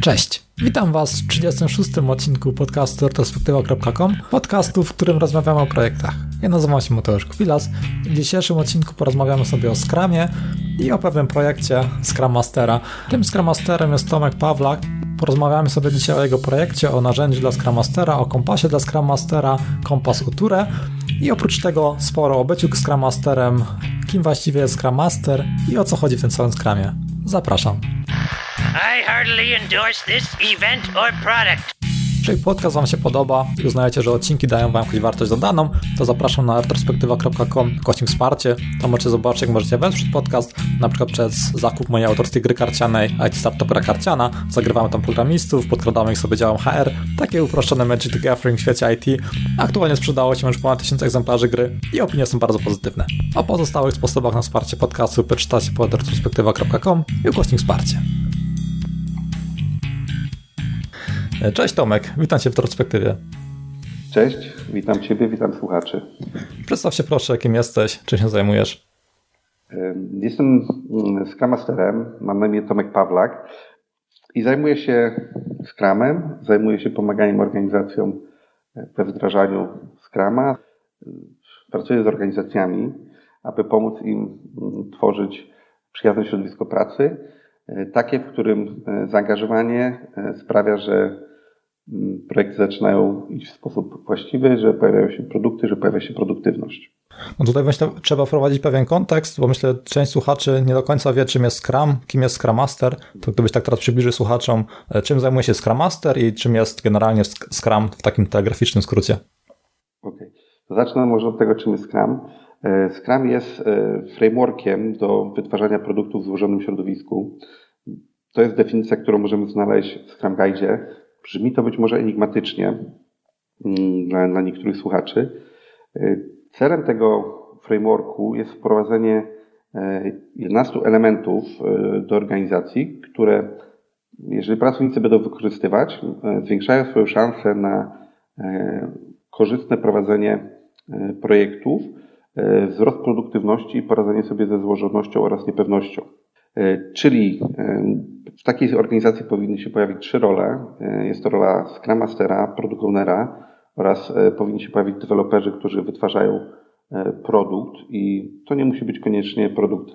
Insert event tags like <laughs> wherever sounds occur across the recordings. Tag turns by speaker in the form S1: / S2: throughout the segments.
S1: Cześć, witam Was w 36. odcinku podcastu retrospektywa.com, podcastu, w którym rozmawiamy o projektach. Ja nazywam się Mateusz Kwilas i w dzisiejszym odcinku porozmawiamy sobie o Scrumie i o pewnym projekcie Scrum Mastera. Tym Scrum Masterem jest Tomek Pawlak. Porozmawiamy sobie dzisiaj o jego projekcie, o narzędziu dla Scrum Mastera, o kompasie dla Scrum Mastera, kompas Uture i oprócz tego sporo o byciu Scrum Masterem, kim właściwie jest Scrum Master i o co chodzi w tym całym Scrumie. Zapraszam. I heartily endorse this event or product. Jeżeli podcast Wam się podoba i uznajecie, że odcinki dają Wam jakąś wartość dodaną, to zapraszam na retrospektywa.com kośnik wsparcie. Tam możecie zobaczyć, jak możecie wesprzeć podcast, na przykład przez zakup mojej autorskiej gry karcianej IT Startupera Karciana. Zagrywamy tam programistów, podkradamy ich sobie działem HR. Takie uproszczone Magic the Gathering w świecie IT. Aktualnie sprzedało się już ponad 1000 egzemplarzy gry i opinie są bardzo pozytywne. O pozostałych sposobach na wsparcie podcastu przeczytacie pod retrospektywa.com i ukośnik wsparcie. Cześć Tomek, witam Cię w retrospektywie.
S2: Cześć, witam Ciebie, witam słuchaczy.
S1: Przedstaw się proszę, kim jesteś, czym się zajmujesz.
S2: Jestem mm, Scrum Masterem, mam na imię Tomek Pawlak i zajmuję się Scrumem, zajmuję się pomaganiem organizacjom we wdrażaniu Scrama. Pracuję z organizacjami, aby pomóc im mm, tworzyć przyjazne środowisko pracy, takie, w którym zaangażowanie sprawia, że projekty zaczynają iść w sposób właściwy, że pojawiają się produkty, że pojawia się produktywność.
S1: No tutaj trzeba wprowadzić pewien kontekst, bo myślę, że część słuchaczy nie do końca wie, czym jest Scrum, kim jest Scrum Master. To gdybyś tak teraz przybliżył słuchaczom, e, czym zajmuje się Scrum Master i czym jest generalnie Scrum w takim telegraficznym skrócie.
S2: Okej, okay. zacznę może od tego, czym jest Scrum. E, Scrum jest e, frameworkiem do wytwarzania produktów w złożonym środowisku. To jest definicja, którą możemy znaleźć w Scrum Guide. Brzmi to być może enigmatycznie mm, dla, dla niektórych słuchaczy. E, celem tego frameworku jest wprowadzenie 11 e, elementów e, do organizacji, które, jeżeli pracownicy będą wykorzystywać, zwiększają swoją szansę na korzystne prowadzenie projektów, wzrost produktywności i poradzenie sobie ze złożonością oraz niepewnością. Czyli w takiej organizacji powinny się pojawić trzy role. E, jest to rola Scrum Mastera, Product Ownera oraz e, powinni się pojawić deweloperzy, którzy wytwarzają e, produkt i to nie musi być koniecznie produkt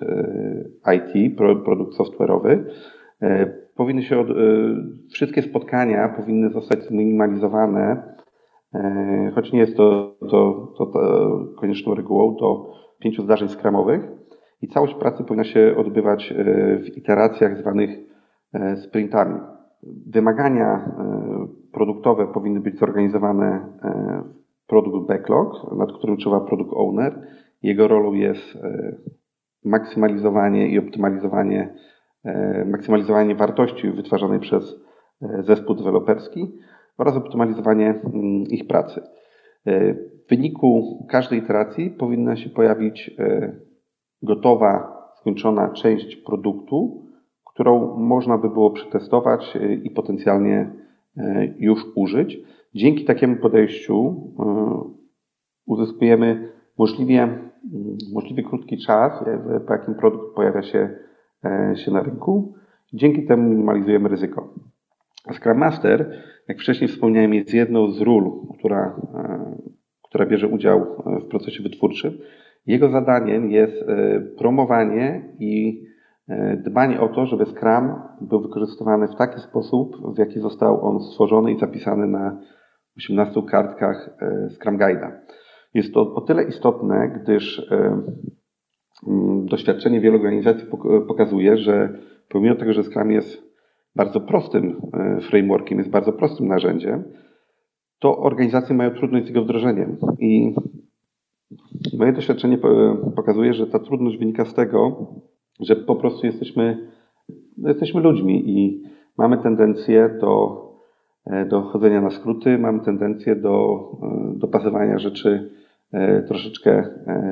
S2: IT, produkt software'owy. Powinny się od, wszystkie spotkania powinny zostać zminimalizowane, choć nie jest to, to, to, to konieczną regułą, do pięciu zdarzeń skramowych i całość pracy powinna się odbywać w iteracjach zwanych E, sprintami. Wymagania e, produktowe powinny być zorganizowane e, w produkt backlog, nad którym czuwa produkt owner. Jego rolą jest maksymalizowanie i optymalizowanie, maksymalizowanie wartości wytwarzanej przez zespół deweloperski oraz optymalizowanie mm, ich pracy. W wyniku każdej iteracji powinna się pojawić gotowa, skończona część produktu, którą można by było przetestować y, i potencjalnie y, już użyć. Dzięki takiemu podejściu y, uzyskujemy możliwie, możliwie krótki czas, po jakim produkt pojawia się, się na rynku. Dzięki temu minimalizujemy ryzyko. Scrum Master, jak wcześniej wspomniałem, jest jedną z ról, która, która bierze udział w procesie wytwórczym. Jego zadaniem jest promowanie i E, dbanie o to, żeby Scrum był wykorzystywany w taki sposób, w jaki został on stworzony i zapisany na 18 kartkach e, Scrum Guide'a. Jest to o tyle istotne, gdyż e, doświadczenie wielu organizacji pokazuje, że pomimo tego, że Scrum jest bardzo prostym frameworkiem, jest bardzo prostym narzędziem, to organizacje mają trudność z jego wdrożeniem. I moje doświadczenie pokazuje, że ta trudność wynika z tego, że po prostu jesteśmy, jesteśmy ludźmi i mamy tendencję do, e, do chodzenia na skróty, mamy tendencję do e, dopasowania rzeczy e, troszeczkę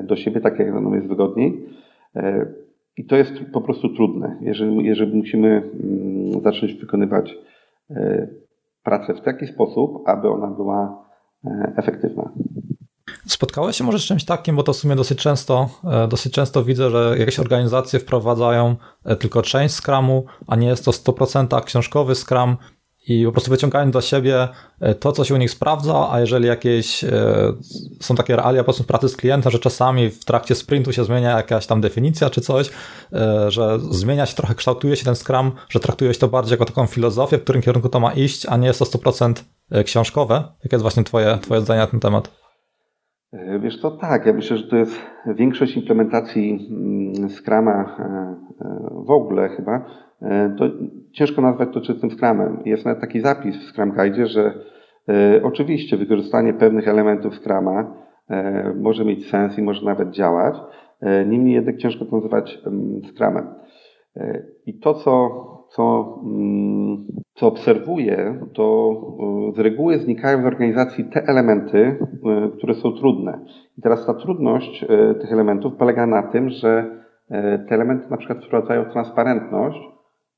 S2: do siebie, tak jak nam jest wygodniej. I to jest po prostu trudne, jeżeli, jeżeli musimy mm, zacząć wykonywać pracę w taki sposób, aby ona była efektywna.
S1: Spotkałeś się może z czymś takim, bo to w sumie dosyć często, e, dosyć często widzę, że jakieś organizacje wprowadzają e, tylko część Scrumu, a nie jest to 100% książkowy Scrum i po prostu wyciągają dla siebie e, to, co się u nich sprawdza, a jeżeli jakieś są takie realia po prostu pracy z klientem, że czasami w trakcie sprintu się zmienia jakaś tam definicja czy coś, że zmienia się trochę, kształtuje się ten Scrum, że traktujesz to bardziej jako taką filozofię, w którym kierunku to ma iść, a nie jest to 100% książkowe. Jakie jest właśnie twoje, twoje zdanie na ten temat?
S2: E, wiesz to tak, ja myślę, że to jest większość implementacji mm, Scrama e, e, w ogóle chyba, to ciężko nazwać to czystym Scrumem. Jest nawet taki zapis w Scrum Guide, że oczywiście wykorzystanie pewnych elementów Scrama może mieć sens i może nawet działać, niemniej jednak ciężko to nazywać mm, Scrumem. I to, co co, mm, co obserwuję, to e, z reguły znikają z organizacji te elementy, e, które są trudne. I teraz ta trudność e, tych elementów polega na tym, że te elementy na przykład wprowadzają transparentność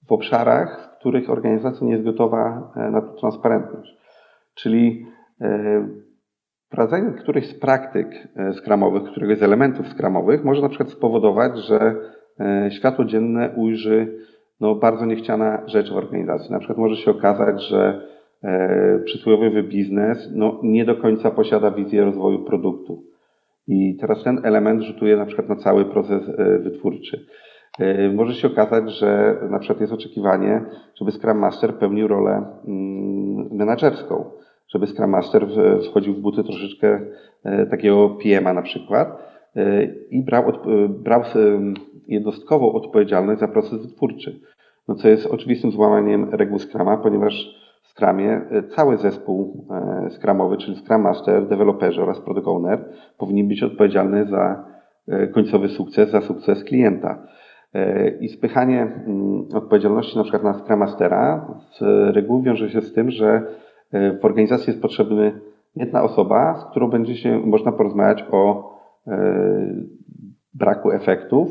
S2: w obszarach, w których organizacja nie jest gotowa na tę transparentność. Czyli wprowadzenie którychś z praktyk skramowych, któregoś z elementów skramowych może na przykład spowodować, że światło dzienne ujrzy no, bardzo niechciana rzecz w organizacji. Na przykład może się okazać, że e, przysłowiowy biznes no, nie do końca posiada wizję rozwoju produktu. I teraz ten element rzutuje na przykład na cały proces e, wytwórczy. E, może się okazać, że na przykład jest oczekiwanie, żeby Scrum Master pełnił rolę mm, menedżerską, żeby Scrum Master wchodził w buty troszeczkę e, takiego PM-a na przykład i brał, brał jednostkową odpowiedzialność za proces wytwórczy. No co jest oczywistym złamaniem reguł Scrama, ponieważ w Scrumie e, cały zespół e, Scrumowy, czyli Scrum Master, deweloperzy oraz Product Owner powinni być odpowiedzialny za e, końcowy sukces, za sukces klienta. I spychanie mm, odpowiedzialności na przykład na Scrum Mastera z reguły wiąże się z tym, że w organizacji jest potrzebny jedna osoba, z którą będzie się można porozmawiać o braku efektów,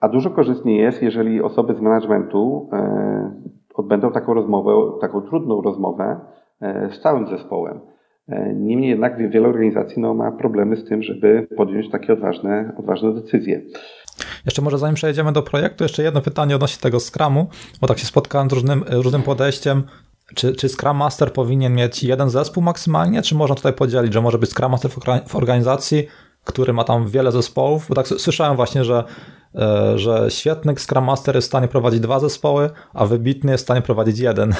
S2: a dużo korzystniej jest, jeżeli osoby z managementu e, odbędą taką rozmowę, taką trudną rozmowę e, z całym zespołem. E, niemniej jednak wiele organizacji no, ma problemy z tym, żeby podjąć takie odważne, odważne decyzje.
S1: Jeszcze może zanim przejdziemy do projektu, jeszcze jedno pytanie odnośnie tego Scrumu, bo tak się spotkałem z różnym, różnym podejściem. Czy, czy Scrum Master powinien mieć jeden zespół maksymalnie, czy można tutaj podzielić, że może być Scrum Master w organizacji, który ma tam wiele zespołów? Bo tak słyszałem właśnie, że E, że świetny Scrum Master jest w stanie prowadzić dwa zespoły, a wybitny jest w stanie prowadzić jeden. <laughs>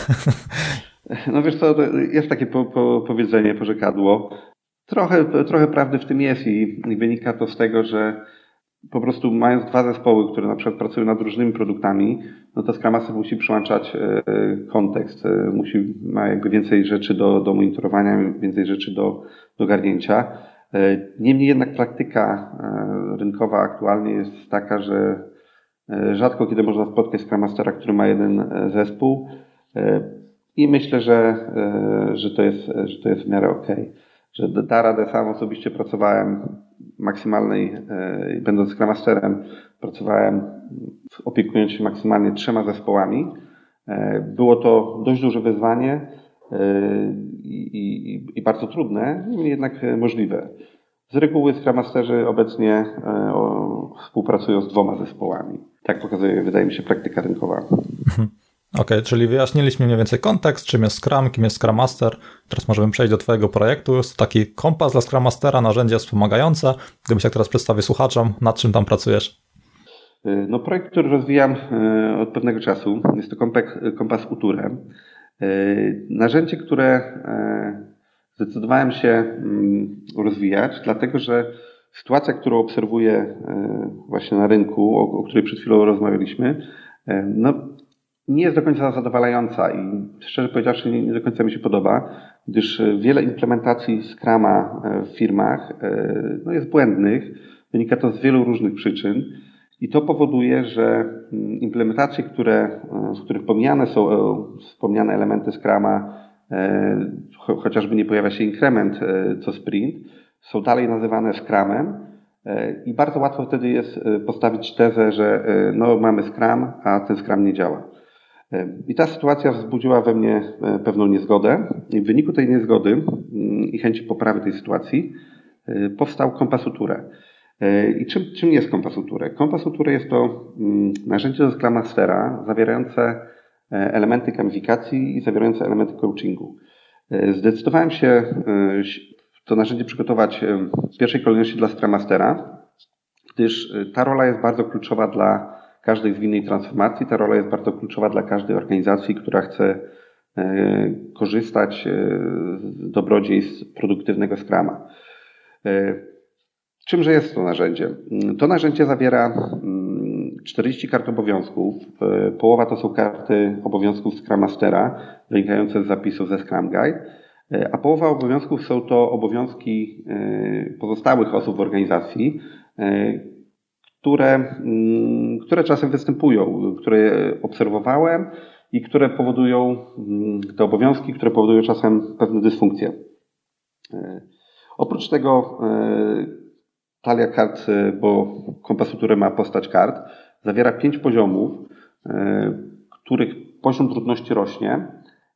S2: No wiesz co, jest takie po, po, powiedzenie, pożekadło. Trochę, trochę prawdy w tym jest i wynika to z tego, że po prostu mając dwa zespoły, które na przykład pracują nad różnymi produktami, no to Scrum Master musi przyłączać e, kontekst, e, musi, ma jakby więcej rzeczy do, do monitorowania, więcej rzeczy do, do garnięcia. E, niemniej jednak praktyka rynkowa aktualnie jest taka, że rzadko kiedy można spotkać Scrum Mastera, który ma jeden zespół i myślę, że, że, to, jest, że to jest w miarę ok. Że da radę, sam osobiście pracowałem maksymalnej, będąc Scrum pracowałem opiekując się maksymalnie trzema zespołami. Było to dość duże wyzwanie, i, i, i bardzo trudne, niemniej jednak możliwe. Z reguły Scrum obecnie e, współpracują z dwoma zespołami. Tak pokazuje, wydaje mi się, praktyka rynkowa. <laughs>
S1: Okej, okay, czyli wyjaśniliśmy mniej więcej kontekst, czym jest Scrum, kim jest Scrum Master. Teraz możemy przejść do Twojego projektu. Jest to taki kompas dla Scrum Mastera, narzędzie wspomagające. Gdybyś jak teraz przedstawię słuchaczom, nad czym tam pracujesz?
S2: E, no, projekt, który rozwijam e, od pewnego czasu, jest to kompas Uturem. E, narzędzie, które zdecydowałem się mm, rozwijać, dlatego że sytuacja, którą obserwuję właśnie na rynku, o której przed chwilą rozmawialiśmy, no, nie jest do końca zadowalająca i szczerze powiedziawszy nie, do końca mi się podoba, gdyż wiele implementacji Scrama w firmach no, jest błędnych. Wynika to z wielu różnych przyczyn. I to powoduje, że mm, implementacje, które, w których pomijane są e, wspomniane elementy Scrama, e, chociażby nie pojawia się inkrement e, co sprint, są dalej nazywane Scrumem i bardzo łatwo wtedy jest postawić tezę, że no, mamy Scrum, a ten Scrum nie działa. I ta sytuacja wzbudziła we mnie pewną niezgodę. I w wyniku tej niezgody mm, i chęci poprawy tej sytuacji powstał kompas Uture. I czym, czym jest kompas Uture? Kompas Uture jest to mm, narzędzie do Scrum Mastera zawierające elementy gamifikacji i zawierające elementy coachingu. Zdecydowałem się to narzędzie przygotować w pierwszej kolejności dla Scrum Mastera, gdyż ta rola jest bardzo kluczowa dla każdej zwinnej transformacji, ta rola jest bardzo kluczowa dla każdej organizacji, która chce e, korzystać e, z dobrodziejstw produktywnego Scrama. E, czymże jest to narzędzie? To narzędzie zawiera 40 mm, kart obowiązków. Połowa to są karty obowiązków Scrum Mastera, wynikające z zapisów ze Scrum Guide, a połowa obowiązków są to obowiązki pozostałych osób w organizacji, które, mm, które czasem występują, które obserwowałem i które powodują mm, te obowiązki, które powodują czasem pewne dysfunkcje. E, oprócz tego e, talia kart, bo kompas, który ma postać kart, zawiera pięć poziomów, których poziom trudności rośnie.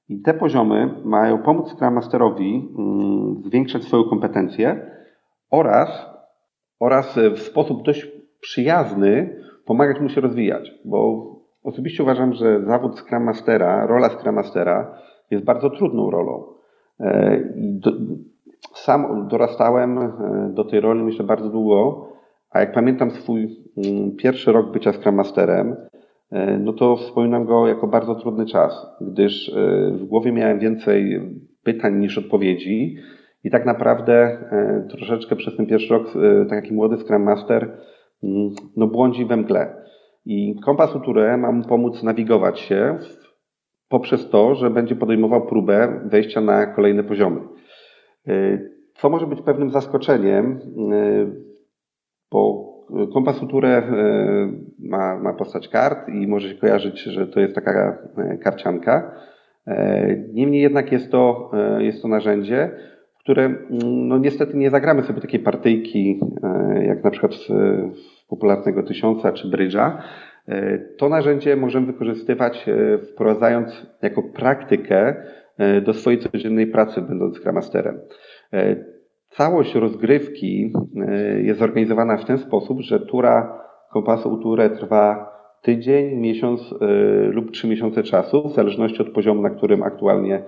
S2: I te poziomy mają pomóc Scrum Masterowi mm, zwiększać swoją kompetencję oraz oraz w sposób dość przyjazny pomagać mu się rozwijać, bo osobiście uważam, że zawód Scrum Mastera, rola Scrum Mastera jest bardzo trudną rolą. E, sam dorastałem e, do tej roli myślę bardzo długo, a jak pamiętam swój mm, pierwszy rok bycia Scrum Masterem, e, no to wspominam go jako bardzo trudny czas, gdyż w głowie miałem więcej pytań niż odpowiedzi i tak naprawdę troszeczkę przez ten pierwszy rok e, taki młody Scrum Master no, błądzi we mgle. I kompas Uture ma mu pomóc nawigować się poprzez to, że będzie podejmował próbę wejścia na kolejne poziomy. E, co może być pewnym zaskoczeniem, bo kompas Uture ma, ma postać kart i może się kojarzyć, że to jest taka karcianka. Niemniej jednak jest to, jest to narzędzie, które mm, no niestety nie zagramy sobie takiej partyjki, e, jak na przykład w popularnego tysiąca czy brydża. E, to narzędzie możemy wykorzystywać e, wprowadzając jako praktykę do swojej codziennej pracy, będąc Scrum Masterem. Całość rozgrywki jest zorganizowana w ten sposób, że tura kompasu turę trwa tydzień, miesiąc lub trzy miesiące czasu, w zależności od poziomu, na którym aktualnie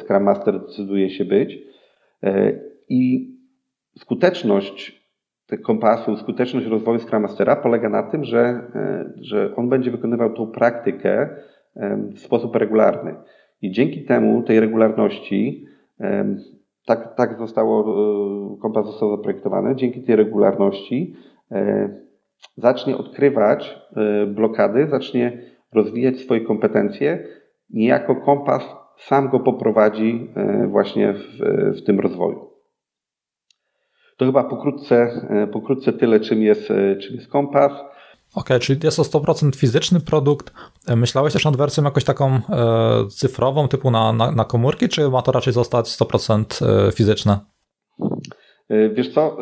S2: Scrum Master decyduje się być. E, I skuteczność tego kompasu, skuteczność rozwoju Scrum Mastera polega na tym, że, e, że on będzie wykonywał tą praktykę w sposób regularny. I dzięki temu, tej regularności, tak, tak zostało, e, kompas został zaprojektowany, dzięki tej regularności zacznie odkrywać blokady, zacznie rozwijać swoje kompetencje, niejako kompas sam go poprowadzi e, właśnie w, w tym rozwoju. To chyba pokrótce, e, pokrótce tyle, czym jest, e, czym jest kompas. Okej,
S1: okay, czyli jest to 100% fizyczny produkt. Myślałeś też nad wersją jakoś taką e, cyfrową, typu na, na, na, komórki, czy ma to raczej zostać 100% fizyczne?
S2: Wiesz co,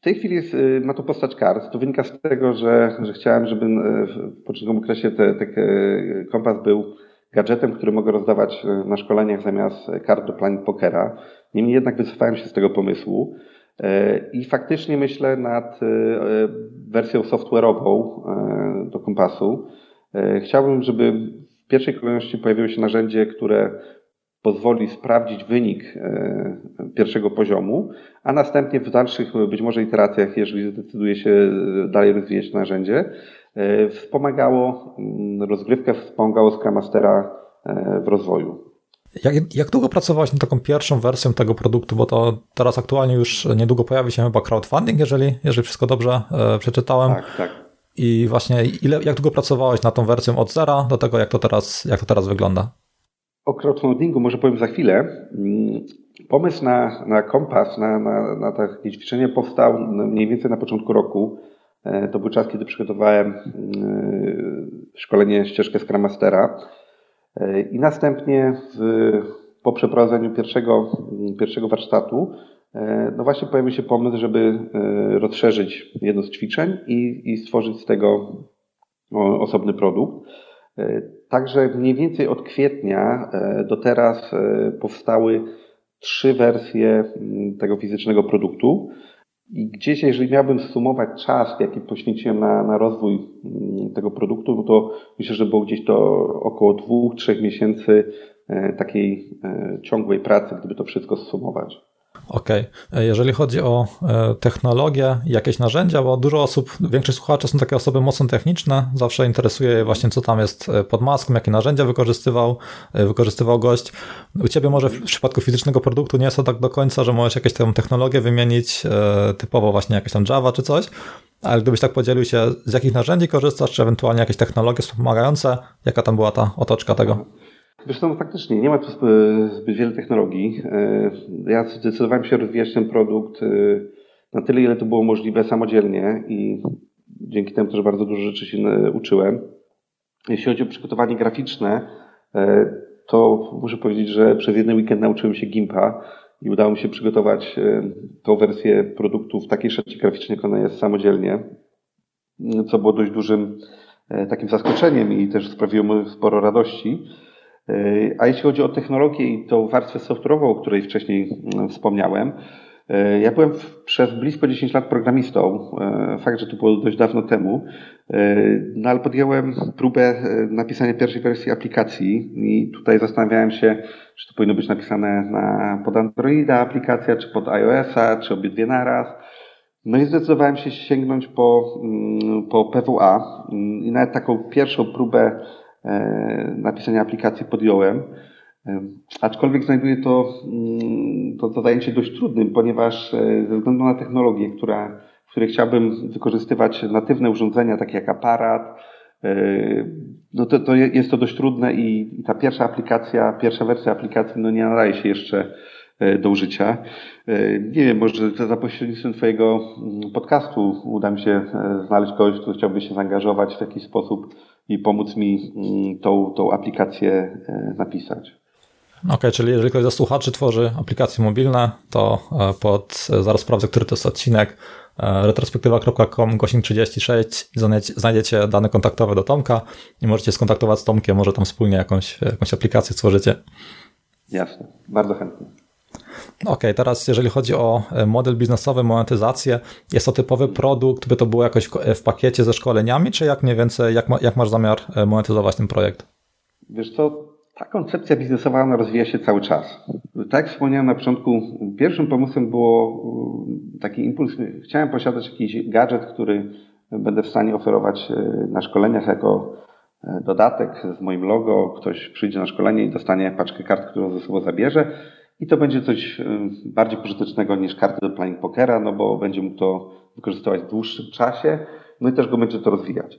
S2: w tej chwili jest, ma to postać kart. To wynika z tego, że, że chciałem, żeby w początkowym okresie ten kompas był gadżetem, który mogę rozdawać e, na szkoleniach zamiast kart do planning pokera. Niemniej jednak wycofałem się z tego pomysłu e, i faktycznie myślę nad e, wersją software'ową do kompasu. Chciałbym, żeby w pierwszej kolejności pojawiło się narzędzie, które pozwoli sprawdzić wynik pierwszego poziomu, a następnie w dalszych być może iteracjach, jeżeli zdecyduje się dalej rozwijać narzędzie, E, wspomagało mm, rozgrywkę, wspomagało Scrum Mastera e, w rozwoju.
S1: Jak, jak długo pracowałeś nad taką pierwszą wersją tego produktu, bo to teraz aktualnie już niedługo pojawi się chyba crowdfunding, jeżeli, jeżeli wszystko dobrze e, przeczytałem.
S2: Tak, tak.
S1: I właśnie ile, jak długo pracowałeś nad tą wersją od zera do tego, jak to teraz, jak to teraz wygląda?
S2: O crowdfundingu może powiem za chwilę. Mm, pomysł na, na kompas, na, na, na takie ćwiczenie powstał mniej więcej na początku roku. E, to był czas, kiedy przygotowałem e, szkolenie ścieżkę Scrum Mastera e, i następnie w, po przeprowadzeniu pierwszego, pierwszego warsztatu no właśnie pojawił się pomysł, żeby rozszerzyć jedno z ćwiczeń i, i stworzyć z tego osobny produkt. Także mniej więcej od kwietnia do teraz powstały trzy wersje tego fizycznego produktu. I gdzieś, jeżeli miałbym sumować czas, jaki poświęciłem na, na rozwój tego produktu, no to myślę, że było gdzieś to około dwóch, trzech miesięcy e, takiej e, ciągłej pracy, gdyby to wszystko sumować.
S1: Okej. Okay. E, jeżeli chodzi o e, technologię, jakieś narzędzia, bo dużo osób, większość słuchaczy są takie osoby mocno techniczne, zawsze interesuje je właśnie, co tam jest e, pod maską, jakie narzędzia wykorzystywał, wykorzystywał gość. U Ciebie może w przypadku fizycznego produktu nie jest to tak do końca, że możesz jakieś tam technologię wymienić, typowo właśnie jakieś tam Java czy coś, ale gdybyś tak podzielił się, z jakich narzędzi korzystasz, czy ewentualnie jakieś technologie wspomagające, jaka tam była ta otoczka tego?
S2: Zresztą faktycznie nie ma tu zbyt wiele technologii. E, ja zdecydowałem się rozwijać ten produkt e, na tyle, ile to było możliwe samodzielnie i dzięki temu też bardzo dużo rzeczy się uczyłem. Jeśli chodzi o przygotowanie graficzne, e, to muszę powiedzieć, że przez jeden weekend nauczyłem się Gimpa i udało mi się przygotować tą wersję produktu w takiej szacie graficznej, jak ona jest samodzielnie, co było dość dużym takim zaskoczeniem i też sprawiło mi sporo radości. E, a jeśli chodzi o technologię i tą warstwę software'ową, o której wcześniej mm, wspomniałem, e, ja byłem przez blisko 10 lat programistą. E, fakt, że to było dość dawno temu, no ale podjąłem próbę napisania pierwszej wersji aplikacji i tutaj zastanawiałem się, czy to powinno być napisane na, pod Androida aplikacja, czy pod iOS-a, czy obydwie naraz. No i zdecydowałem się sięgnąć po, mm, po PWA mm, i nawet taką pierwszą próbę E, napisania aplikacji podjąłem. E, aczkolwiek znajduję to, mm, to, to zajęcie dość trudnym, ponieważ e, ze względu na technologię, która, w której chciałbym wykorzystywać natywne urządzenia, takie jak aparat, no to, to jest to dość trudne i, ta pierwsza aplikacja, pierwsza wersja aplikacji no nie nadaje się jeszcze do użycia. Nie wiem, może za pośrednictwem Twojego mm, podcastu uda mi się znaleźć kogoś, kto chciałby się zaangażować w jakiś sposób i pomóc mi mm, tą, tą aplikację e, napisać.
S1: Okej, okay, czyli jeżeli ktoś ze słuchaczy tworzy aplikacje mobilne, to e, pod, e, zaraz sprawdzę, który to jest odcinek, retrospektywa.com, gościn 36, znajdziecie dane kontaktowe do Tomka i możecie skontaktować z Tomkiem, może tam wspólnie jakąś, jakąś aplikację stworzycie.
S2: Jasne, bardzo chętnie.
S1: Okej, okay, teraz jeżeli chodzi o e, model biznesowy, monetyzację, jest to typowy produkt, by to było jakoś w pakiecie ze szkoleniami, czy jak mniej więcej, jak, ma, jak masz zamiar e, monetyzować ten projekt?
S2: Wiesz co, ta koncepcja biznesowa ona rozwija się cały czas. Tak jak wspomniałem na początku, pierwszym pomysłem było e, taki impuls, chciałem posiadać jakiś gadżet, który będę w stanie oferować na szkoleniach jako dodatek z moim logo. Ktoś przyjdzie na szkolenie i dostanie paczkę kart, którą ze sobą zabierze i to będzie coś y, bardziej pożytecznego niż karty do playing pokera, no bo będzie mógł to wykorzystywać w dłuższym czasie, no i też go będzie to rozwijać.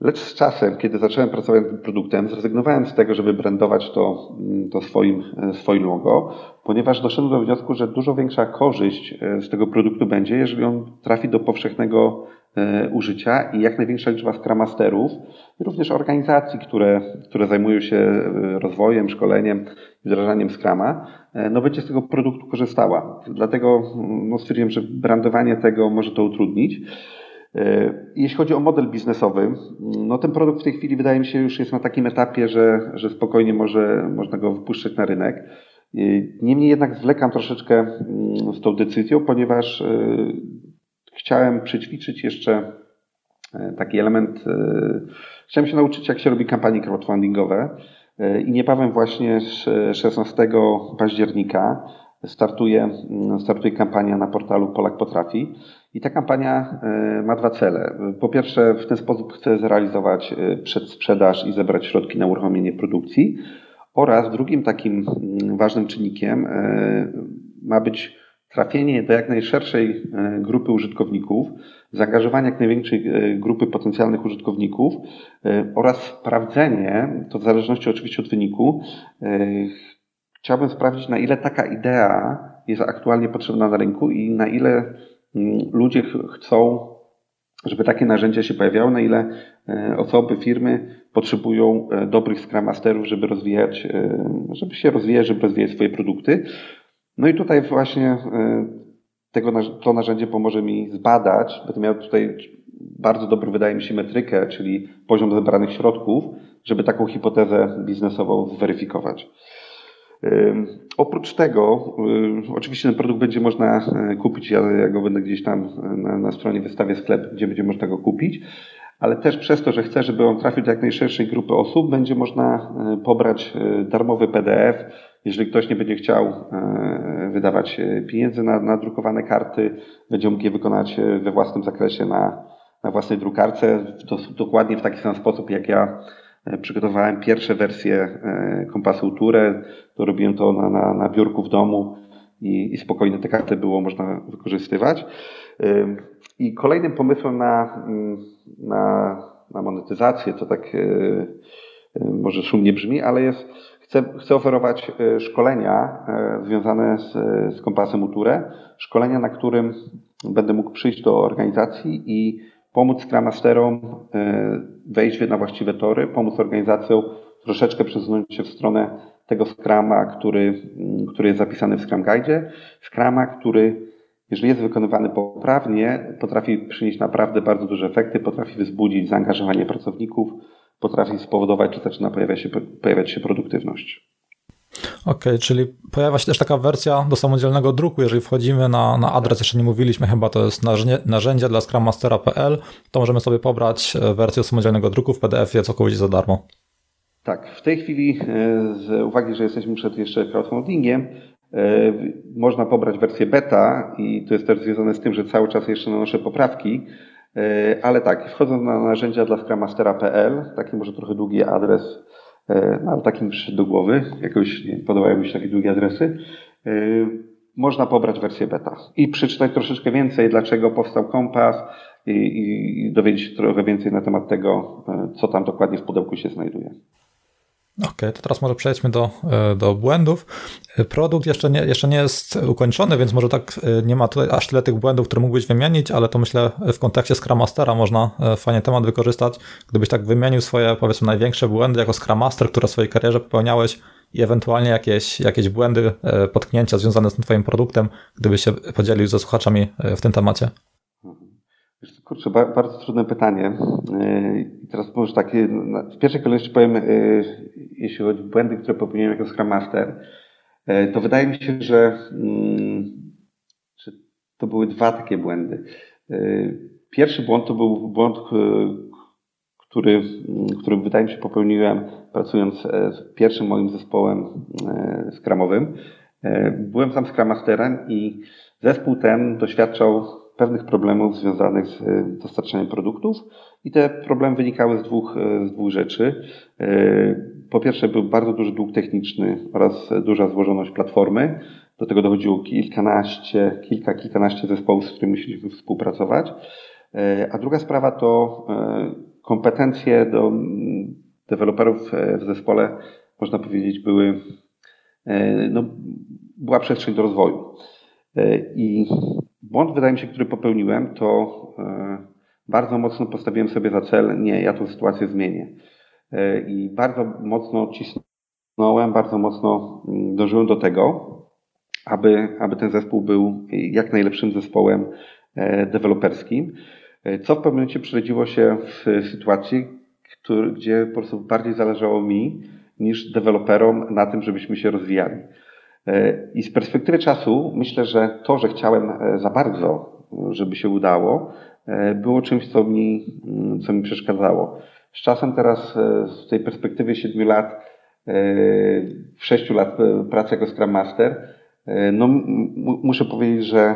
S2: Lecz z czasem, kiedy zacząłem pracować nad tym produktem, zrezygnowałem z tego, żeby brandować to, mm, to swoim, e, swoim logo, ponieważ doszedłem do wniosku, że dużo większa korzyść e, z tego produktu będzie, jeżeli on trafi do powszechnego e, użycia i jak największa liczba Scrum Masterów, również organizacji, które, które zajmują się rozwojem, szkoleniem, wdrażaniem Scrama, no będzie z tego produktu korzystała. Dlatego mm, no, stwierdziłem, że brandowanie tego może to utrudnić. E, jeśli chodzi o model biznesowy, no ten produkt w tej chwili wydaje mi się już jest na takim etapie, że, że spokojnie może, można go wypuszczać na rynek. E, niemniej jednak zwlekam troszeczkę mm, z tą decyzją, ponieważ e, chciałem przećwiczyć jeszcze taki element. Chciałem się nauczyć, jak się robi kampanie crowdfundingowe i niebawem właśnie 16 października startuje, mm, startuje kampania na portalu Polak Potrafi. I ta kampania e, ma dwa cele. Po pierwsze, w ten sposób chcę zrealizować e, przedsprzedaż i zebrać środki na uruchomienie produkcji. Oraz drugim takim mm, ważnym czynnikiem e, ma być trafienie do jak najszerszej grupy użytkowników, zaangażowanie jak największej grupy potencjalnych użytkowników oraz sprawdzenie, to w zależności oczywiście od wyniku, chciałbym sprawdzić, na ile taka idea jest aktualnie potrzebna na rynku i na ile mm, ludzie chcą, żeby takie narzędzia się pojawiały, na ile e, osoby, firmy potrzebują e, dobrych Scrum Masterów, żeby rozwijać, e, żeby się rozwijać, żeby rozwijać swoje produkty. No i tutaj właśnie tego, to narzędzie pomoże mi zbadać, będę miał tutaj bardzo dobrą, wydaje mi się, metrykę, czyli poziom zebranych środków, żeby taką hipotezę biznesową zweryfikować. Oprócz tego, oczywiście ten produkt będzie można e, kupić, ja, ja go będę gdzieś tam na, na stronie wystawię sklep, gdzie będzie można go kupić, ale też przez to, że chcę, żeby on trafił do jak najszerszej grupy osób, będzie można e, pobrać e, darmowy PDF. Jeżeli ktoś nie będzie chciał wydawać pieniędzy na, na drukowane karty, będzie mógł je wykonać we własnym zakresie na, na własnej drukarce, dokładnie w taki sam sposób, jak ja E, przygotowałem pierwsze wersje e, kompasu Ture, to robiłem to na, na, na biurku w domu i, i spokojnie te karty było można wykorzystywać. I kolejnym pomysłem na, mm, na, na monetyzację, to tak e, może szumnie brzmi, ale jest, chcę, chcę oferować szkolenia związane z, z kompasem Uture, szkolenia, na którym będę mógł przyjść do organizacji i pomóc Scrum Masterom e, wejść na właściwe tory, pomóc organizacjom troszeczkę przesunąć się w stronę tego Scrama, który, mm, który jest zapisany w Scrum Guide. Scrama, który jeżeli jest wykonywany poprawnie, potrafi przynieść naprawdę bardzo duże efekty, potrafi wzbudzić zaangażowanie pracowników, potrafi spowodować, że zaczyna pojawiać się, pojawiać się produktywność.
S1: OK, czyli pojawia się też taka wersja do samodzielnego druku. Jeżeli wchodzimy na, na adres, jeszcze nie mówiliśmy, chyba to jest narzędzie, narzędzie dla scrummastera.pl, to możemy sobie pobrać e, wersję samodzielnego druku w PDF-ie całkowicie za darmo.
S2: Tak, w tej chwili, e, z uwagi, że jesteśmy przed jeszcze crowdfundingiem, e, można pobrać wersję beta i to jest też związane z tym, że cały czas jeszcze nanoszę poprawki, ale tak, wchodząc na narzędzia dla scrummastera.pl, taki może trochę długi adres E, no, ale taki mi przyszedł do głowy, jakoś nie, podobają mi się takie długie adresy, e, można pobrać wersję beta i przeczytać troszeczkę więcej, dlaczego powstał kompas i, i, dowiedzieć się trochę więcej na temat tego, e, co tam dokładnie w pudełku się znajduje.
S1: Okej, okay, to teraz może przejdźmy do, e, do błędów. E, produkt jeszcze nie, jeszcze nie jest ukończony, więc może tak e, nie ma tutaj aż tyle tych błędów, które mógłbyś wymienić, ale to myślę w kontekście Scrum Mastera można fajnie temat wykorzystać. Gdybyś tak wymienił swoje powiedzmy największe błędy jako Scrum Master, które w swojej karierze popełniałeś i ewentualnie jakieś, jakieś błędy, potknięcia związane z tym twoim produktem, gdybyś się podzielił ze słuchaczami w tym temacie.
S2: Kurczę, bardzo trudne pytanie. I teraz może takie, w pierwszej kolejności powiem, jeśli chodzi o błędy, które popełniłem jako Scrum Master, e, to wydaje mi się, że, mm, że to były dwa takie błędy. E, pierwszy błąd to był błąd, który, który wydaje mi się popełniłem pracując e, z pierwszym moim zespołem skramowym. Byłem sam Scrum Masterem i zespół ten doświadczał pewnych problemów związanych z dostarczaniem produktów i te problemy wynikały z dwóch, z dwóch rzeczy po pierwsze był bardzo duży dług techniczny oraz duża złożoność platformy. Do tego dochodziło kilkanaście, kilka, kilkanaście zespołów, z którymi musieliśmy współpracować. E, a druga sprawa to e, kompetencje do deweloperów e, w zespole, można powiedzieć, były, no, była przestrzeń do rozwoju. I błąd, wydaje mi się, który popełniłem, to bardzo mocno postawiłem sobie za cel, nie, ja tę sytuację zmienię. E, i bardzo mocno cisnąłem, bardzo mocno mm, dążyłem do tego, aby, aby ten zespół był jak najlepszym zespołem e, deweloperskim, e, co w pewnym momencie przerodziło się w sytuacji, który, gdzie po prostu bardziej zależało mi niż deweloperom na tym, żebyśmy się rozwijali. I z perspektywy czasu myślę, że to, że chciałem za bardzo, żeby się udało, było czymś, co mi, mm, co mi przeszkadzało. Z czasem teraz e, z tej perspektywy 7 lat, 6 e, lat e, pracy jako Scrum Master, no muszę powiedzieć, że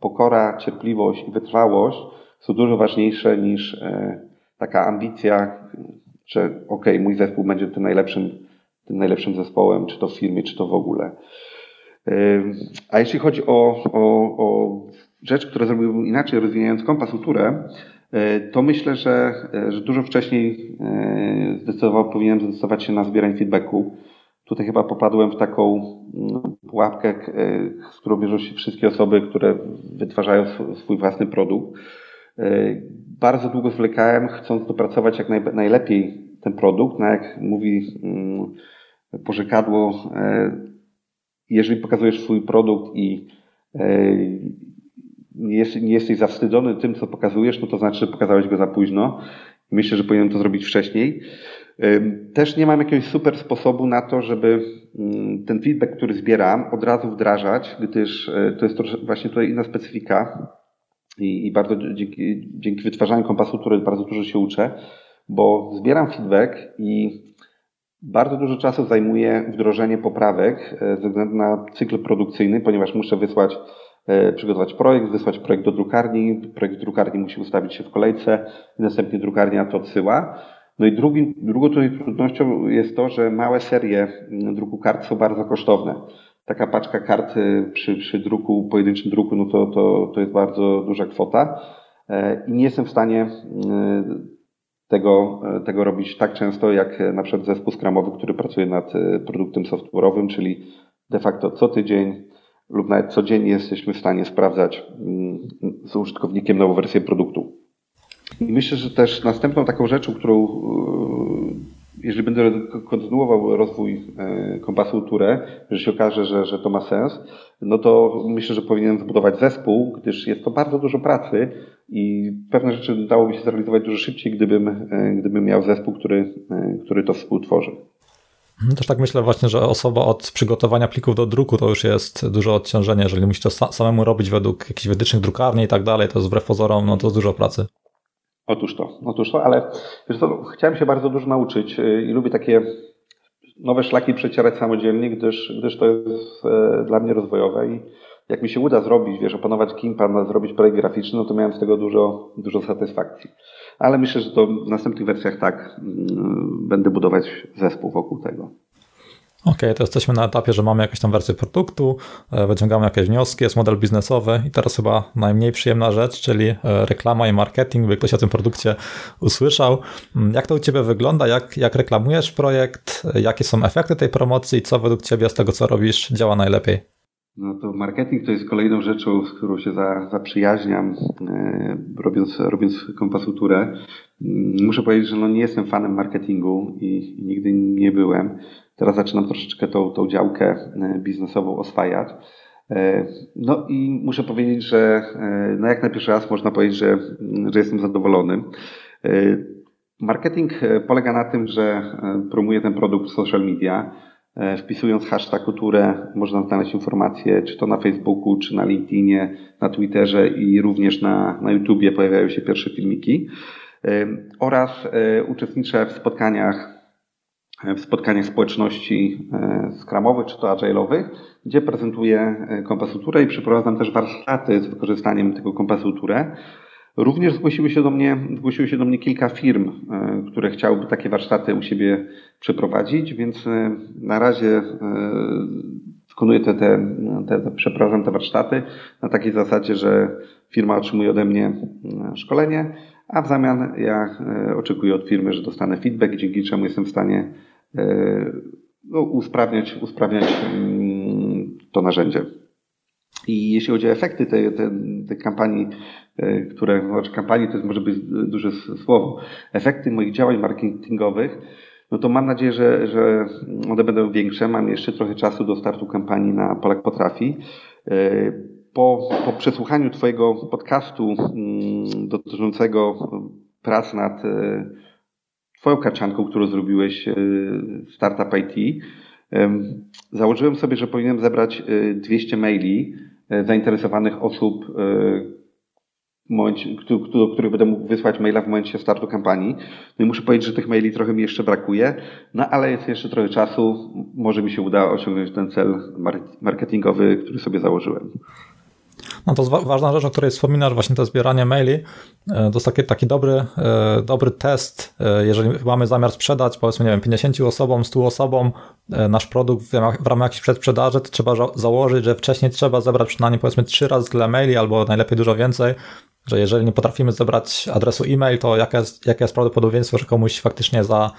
S2: pokora, cierpliwość i wytrwałość są dużo ważniejsze niż taka ambicja, że ok, mój zespół będzie tym najlepszym, tym najlepszym zespołem, czy to w firmie, czy to w ogóle. A jeśli chodzi o, o, o rzecz, które zrobiłbym inaczej, rozwijając kompasulturę, E, to myślę, że, e, że dużo wcześniej e, zdecydował, powinienem zdecydować się na zbieranie feedbacku. Tutaj chyba popadłem w taką no, pułapkę, z którą bierzą się wszystkie osoby, które wytwarzają swój własny produkt. Bardzo długo zwlekałem, chcąc dopracować jak najlepiej ten produkt, no jak mówi mm, pożekadło, jeżeli pokazujesz swój produkt i nie, jest, nie jesteś zawstydzony tym, co pokazujesz, no to znaczy, że pokazałeś go za późno Myślę, że powinienem to zrobić wcześniej. Też nie mam jakiegoś super sposobu na to, żeby mm, ten feedback, który zbieram, od razu wdrażać, gdyż e, to jest właśnie tutaj inna specyfika i, i bardzo dzięki, dzięki wytwarzaniu kompasu, który bardzo dużo się uczę, bo zbieram feedback i bardzo dużo czasu zajmuje wdrożenie poprawek e, ze względu na cykl produkcyjny, ponieważ muszę wysłać, e, przygotować projekt, wysłać projekt do drukarni, projekt w drukarni musi ustawić się w kolejce następnie drukarnia to odsyła. No i drugi, drugą trudnością jest to, że małe serie druku kart są bardzo kosztowne. Taka paczka kart przy, przy druku, pojedynczym druku, no to, to, to jest bardzo duża kwota e, i nie jestem w stanie tego, tego robić tak często, jak na przykład zespół skramowy, który pracuje nad e, produktem software'owym, czyli de facto co tydzień lub nawet codziennie jesteśmy w stanie sprawdzać mm, z użytkownikiem nową wersję produktu. I myślę, że też następną taką rzeczą, którą e, jeżeli będę kontynuował rozwój e, kompasu Ture, że się okaże, że, że to ma sens, no to myślę, że powinienem zbudować zespół, gdyż jest to bardzo dużo pracy i pewne rzeczy dałoby się zrealizować dużo szybciej, gdybym, e, gdybym miał zespół, który, e, który to współtworzy.
S1: Mhm, też tak myślę właśnie, że osoba od przygotowania plików do druku to już jest duże odciążenie. Jeżeli musi to samemu robić według jakichś wytycznych drukarni i tak dalej, to wbrew pozorom no to jest dużo pracy.
S2: Otóż to, otóż to, ale wiesz co, chciałem się bardzo dużo nauczyć y, i lubię takie nowe szlaki przecierać samodzielnie, gdyż, gdyż to jest e, dla mnie rozwojowe i jak mi się uda zrobić, wiesz, opanować Kimpa, zrobić projekt graficzny, no to miałem z tego dużo, dużo satysfakcji. Ale myślę, że to w następnych wersjach tak mm, będę budować zespół wokół tego.
S1: OK, to jesteśmy na etapie, że mamy jakąś tam wersję produktu, e, wyciągamy jakieś wnioski, jest model biznesowy i teraz chyba najmniej przyjemna rzecz, czyli e, reklama i marketing, by ktoś o tym produkcie usłyszał. Mm, jak to u Ciebie wygląda? Jak, jak reklamujesz projekt? Jakie są efekty tej promocji co według Ciebie z tego, co robisz, działa najlepiej?
S2: No to marketing to jest kolejną rzeczą, z którą się za, zaprzyjaźniam, e, robiąc, robiąc kompasuturę. Mm, muszę powiedzieć, że no nie jestem fanem marketingu i nigdy nie byłem. Teraz zaczynam troszeczkę tą, tą działkę e, biznesową oswajać. E, no i muszę powiedzieć, że e, no jak na pierwszy raz można powiedzieć, że, że jestem zadowolony. Marketing polega na tym, że promuję ten produkt w social media. Wpisując hashtag kulturę można znaleźć informacje, czy to na Facebooku, czy na LinkedInie, na Twitterze i również na, na YouTubie pojawiają się pierwsze filmiki. Oraz uczestniczę w spotkaniach w spotkaniach społeczności e, skramowych czy to agile'owych, gdzie prezentuję e, kompasuturę i przeprowadzam też warsztaty z wykorzystaniem tego kompasuturę. Również zgłosiły się do mnie, zgłosiły się do mnie kilka firm, e, które chciałyby takie warsztaty u siebie przeprowadzić, więc na razie wykonuję te, te, te, przeprowadzam te warsztaty na takiej zasadzie, że firma otrzymuje ode mnie szkolenie, a w zamian ja oczekuję od firmy, że dostanę feedback, dzięki czemu jestem w stanie E, no, usprawniać, usprawniać mm, to narzędzie. I jeśli chodzi o efekty tej, tej, tej kampanii, e, które, znaczy kampanii to jest może być duże słowo, efekty moich działań marketingowych, no to mam nadzieję, że, że one będą większe. Mam jeszcze trochę czasu do startu kampanii na Polak Potrafi. E, po, po przesłuchaniu Twojego podcastu mm, dotyczącego prac nad Twoją kaczanką, którą zrobiłeś e, Startup IT, założyłem sobie, że powinienem zebrać 200 e, maili e, zainteresowanych osób, do których będę mógł wysłać maila w momencie startu kampanii. No i muszę powiedzieć, że tych maili trochę mi jeszcze brakuje, no ale jest jeszcze trochę czasu. Może mi się uda osiągnąć ten cel marketingowy, który sobie założyłem.
S1: No to ważna rzecz, o której wspominasz, właśnie to zbieranie maili. E, to jest taki, taki dobry, e, dobry test, e, jeżeli mamy zamiar sprzedać, powiedzmy, nie wiem, 50 osobom, 100 osobom nasz produkt w ramach, w ramach jakiejś przedsprzedaży, to trzeba założyć, że wcześniej trzeba zebrać przynajmniej powiedzmy 3 razy tyle maili, albo najlepiej dużo więcej, że jeżeli nie potrafimy zebrać adresu e-mail, to jaka jest, jakie jest prawdopodobieństwo, że komuś faktycznie za,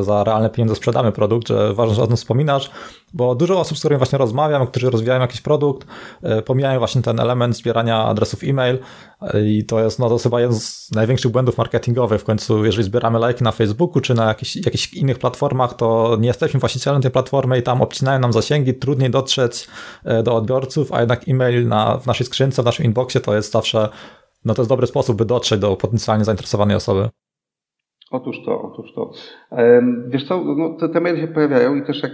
S1: za realne pieniądze sprzedamy produkt, że ważne, że o tym wspominasz, bo dużo osób, z którymi właśnie rozmawiam, którzy rozwijają jakiś produkt, e, pomijają właśnie ten element zbierania adresów e-mail e, i to jest, no to chyba jeden z największych błędów marketingowych. W końcu, jeżeli zbieramy lajki na Facebooku czy na jakichś, jakichś innych platformach, to nie jesteśmy właścicielem tej platformy i tam obcinają nam zasięgi, trudniej dotrzeć e, do odbiorców, a jednak e-mail na, w naszej skrzynce, w naszym inboxie to jest zawsze no to jest dobry sposób, by dotrzeć do potencjalnie zainteresowanej osoby.
S2: Otóż to, otóż to. Wiesz co, no, te, te maile się pojawiają i też jak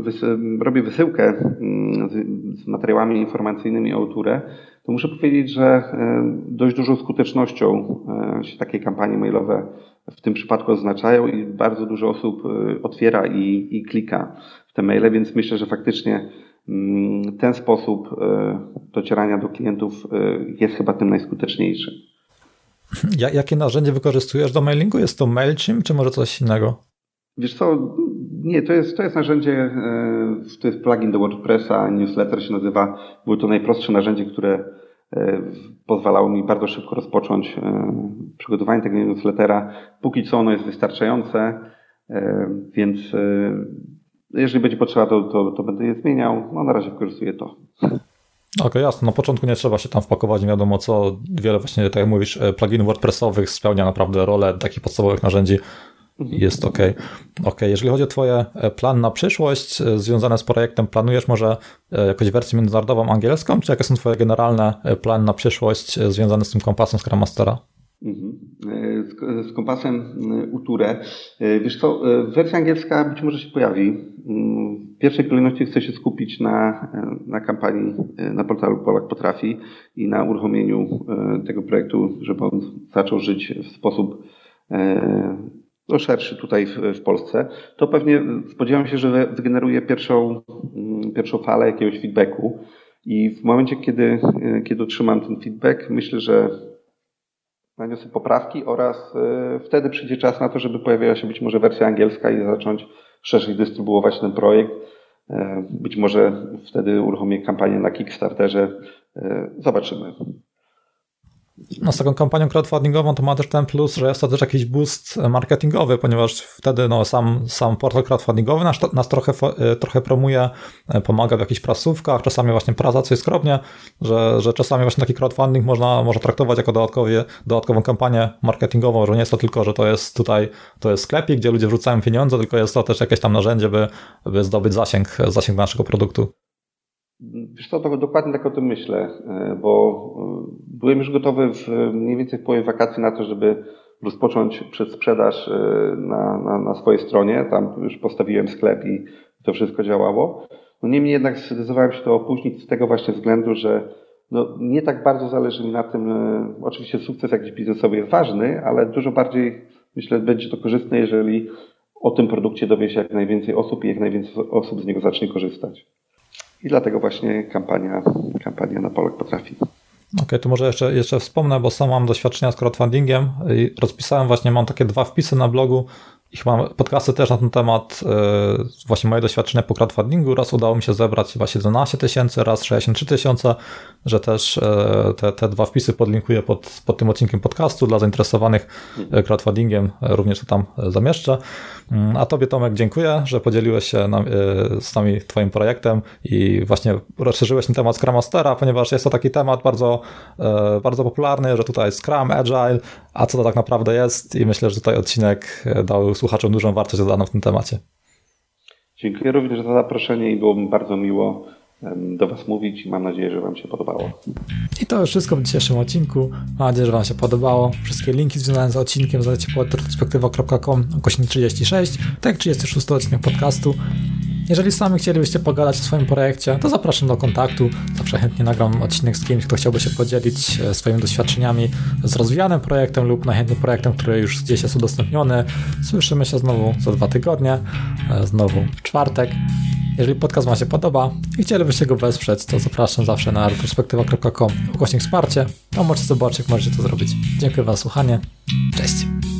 S2: wysy, robię wysyłkę mm, z, z, materiałami informacyjnymi o Turę, to muszę powiedzieć, że dość dużą skutecznością się takie kampanie mailowe w tym przypadku oznaczają i bardzo dużo osób e, otwiera i, i klika w te maile, więc myślę, że faktycznie ten sposób e, docierania do klientów jest chyba tym najskuteczniejszy.
S1: Jakie narzędzie wykorzystujesz do mailingu? Jest to MailChimp, czy może coś innego?
S2: Wiesz co, nie, to jest, to jest narzędzie, e, to jest plugin do WordPressa, newsletter się nazywa. Było to najprostsze narzędzie, które e, pozwalało mi bardzo szybko rozpocząć e, przygotowanie tego newslettera. Póki co ono jest wystarczające, więc jeżeli będzie potrzeba, to, to, to będę je zmieniał. No na razie wykorzystuję to.
S1: Okej, okay, jasne. Na początku nie trzeba się tam wpakować, nie wiadomo co. Wiele właśnie, tak jak mówisz, e, pluginów WordPressowych spełnia naprawdę rolę takich podstawowych narzędzi. Mhm. Jest ok. Ok, jeżeli chodzi o Twoje e, plan na przyszłość e, związane z projektem, planujesz może jakąś wersję międzynarodową angielską, czy jakie są Twoje generalne plany na przyszłość związane z tym kompasem Scrum Mastera?
S2: Mhm. Z, z, kompasem Uture. Wiesz co, wersja angielska być może się pojawi. Mm, w pierwszej kolejności chcę się skupić na, na kampanii na portalu Polak Potrafi i na uruchomieniu e, tego projektu, żeby on zaczął żyć w sposób e, no, szerszy tutaj w, w Polsce. To pewnie spodziewam się, że wygeneruje pierwszą, mm, pierwszą falę jakiegoś feedbacku i w momencie, kiedy, e, kiedy otrzymam ten feedback, myślę, że naniosę poprawki oraz wtedy przyjdzie czas na to, żeby pojawiła się być może wersja angielska i zacząć szerzej dystrybuować ten projekt. E, być może wtedy uruchomię kampanię na Kickstarterze. E, zobaczymy.
S1: No z taką kampanią crowdfundingową to ma też ten plus, że jest to też jakiś boost marketingowy, ponieważ wtedy no, sam, sam portal crowdfundingowy nas, nas trochę, e, trochę promuje, e, pomaga w jakichś prasówkach, czasami właśnie praca coś skromnie, że, że czasami właśnie taki crowdfunding można, można traktować jako dodatkowie, dodatkową kampanię marketingową, że nie jest to tylko, że to jest tutaj, to jest sklepik, gdzie ludzie wrzucają pieniądze, tylko jest to też jakieś tam narzędzie, by, by zdobyć zasięg, zasięg naszego produktu.
S2: Wiesz co, to dokładnie tak o tym myślę, e, bo e, byłem już gotowy w mniej więcej w połowie wakacji na to, żeby rozpocząć przedsprzedaż e, na, na, na swojej stronie. Tam już postawiłem sklep i to wszystko działało. No niemniej jednak zdecydowałem się to opóźnić z tego właśnie względu, że no, nie tak bardzo zależy mi na tym, oczywiście sukces jakiś biznesowy jest ważny, ale dużo bardziej myślę, będzie to korzystne, jeżeli o tym produkcie dowie się jak najwięcej osób i jak najwięcej osób z niego zacznie korzystać. I dlatego właśnie kampania, kampania na Polak potrafi.
S1: Okej, okay, to może jeszcze, jeszcze wspomnę, bo sam mam doświadczenia z crowdfundingiem rozpisałem właśnie, mam takie dwa wpisy na blogu i chyba podcasty też na ten temat, e, właśnie moje doświadczenia po crowdfundingu. Raz udało mi się zebrać chyba 17 tysięcy, raz 63 tysiące, że też e, te, te dwa wpisy podlinkuję pod, pod tym odcinkiem podcastu dla zainteresowanych e, crowdfundingiem, również to tam zamieszczę. Mm, a Tobie Tomek dziękuję, że podzieliłeś się z nami Twoim projektem i właśnie rozszerzyłeś ten temat Scrum Mastera, ponieważ jest to taki temat bardzo, bardzo popularny, że tutaj Scrum, Agile, a co to tak naprawdę jest i myślę, że tutaj odcinek dał słuchaczom dużą wartość dodaną w tym temacie.
S2: Dziękuję również za zaproszenie i było mi bardzo miło do Was mówić i mam nadzieję, że Wam się podobało.
S1: I to już wszystko w dzisiejszym odcinku. Mam nadzieję, że Wam się podobało. Wszystkie linki związane z odcinkiem znajdziecie pod retrospektywa.com 36, tak jak 36 odcinek podcastu. Jeżeli sami chcielibyście pogadać o swoim projekcie, to zapraszam do kontaktu. Zawsze chętnie nagram odcinek z kimś, kto chciałby się podzielić e, swoimi doświadczeniami z rozwijanym projektem lub najchętniej projektem, który już gdzieś jest udostępniony. Słyszymy się znowu za dwa tygodnie, e, znowu w czwartek. Jeżeli podcast Wam się podoba i chcielibyście go wesprzeć, to zapraszam zawsze na retrospektywa.com ukośnik wsparcie, a możecie zobaczyć, jak możecie to zrobić. Dziękuję za słuchanie. Cześć!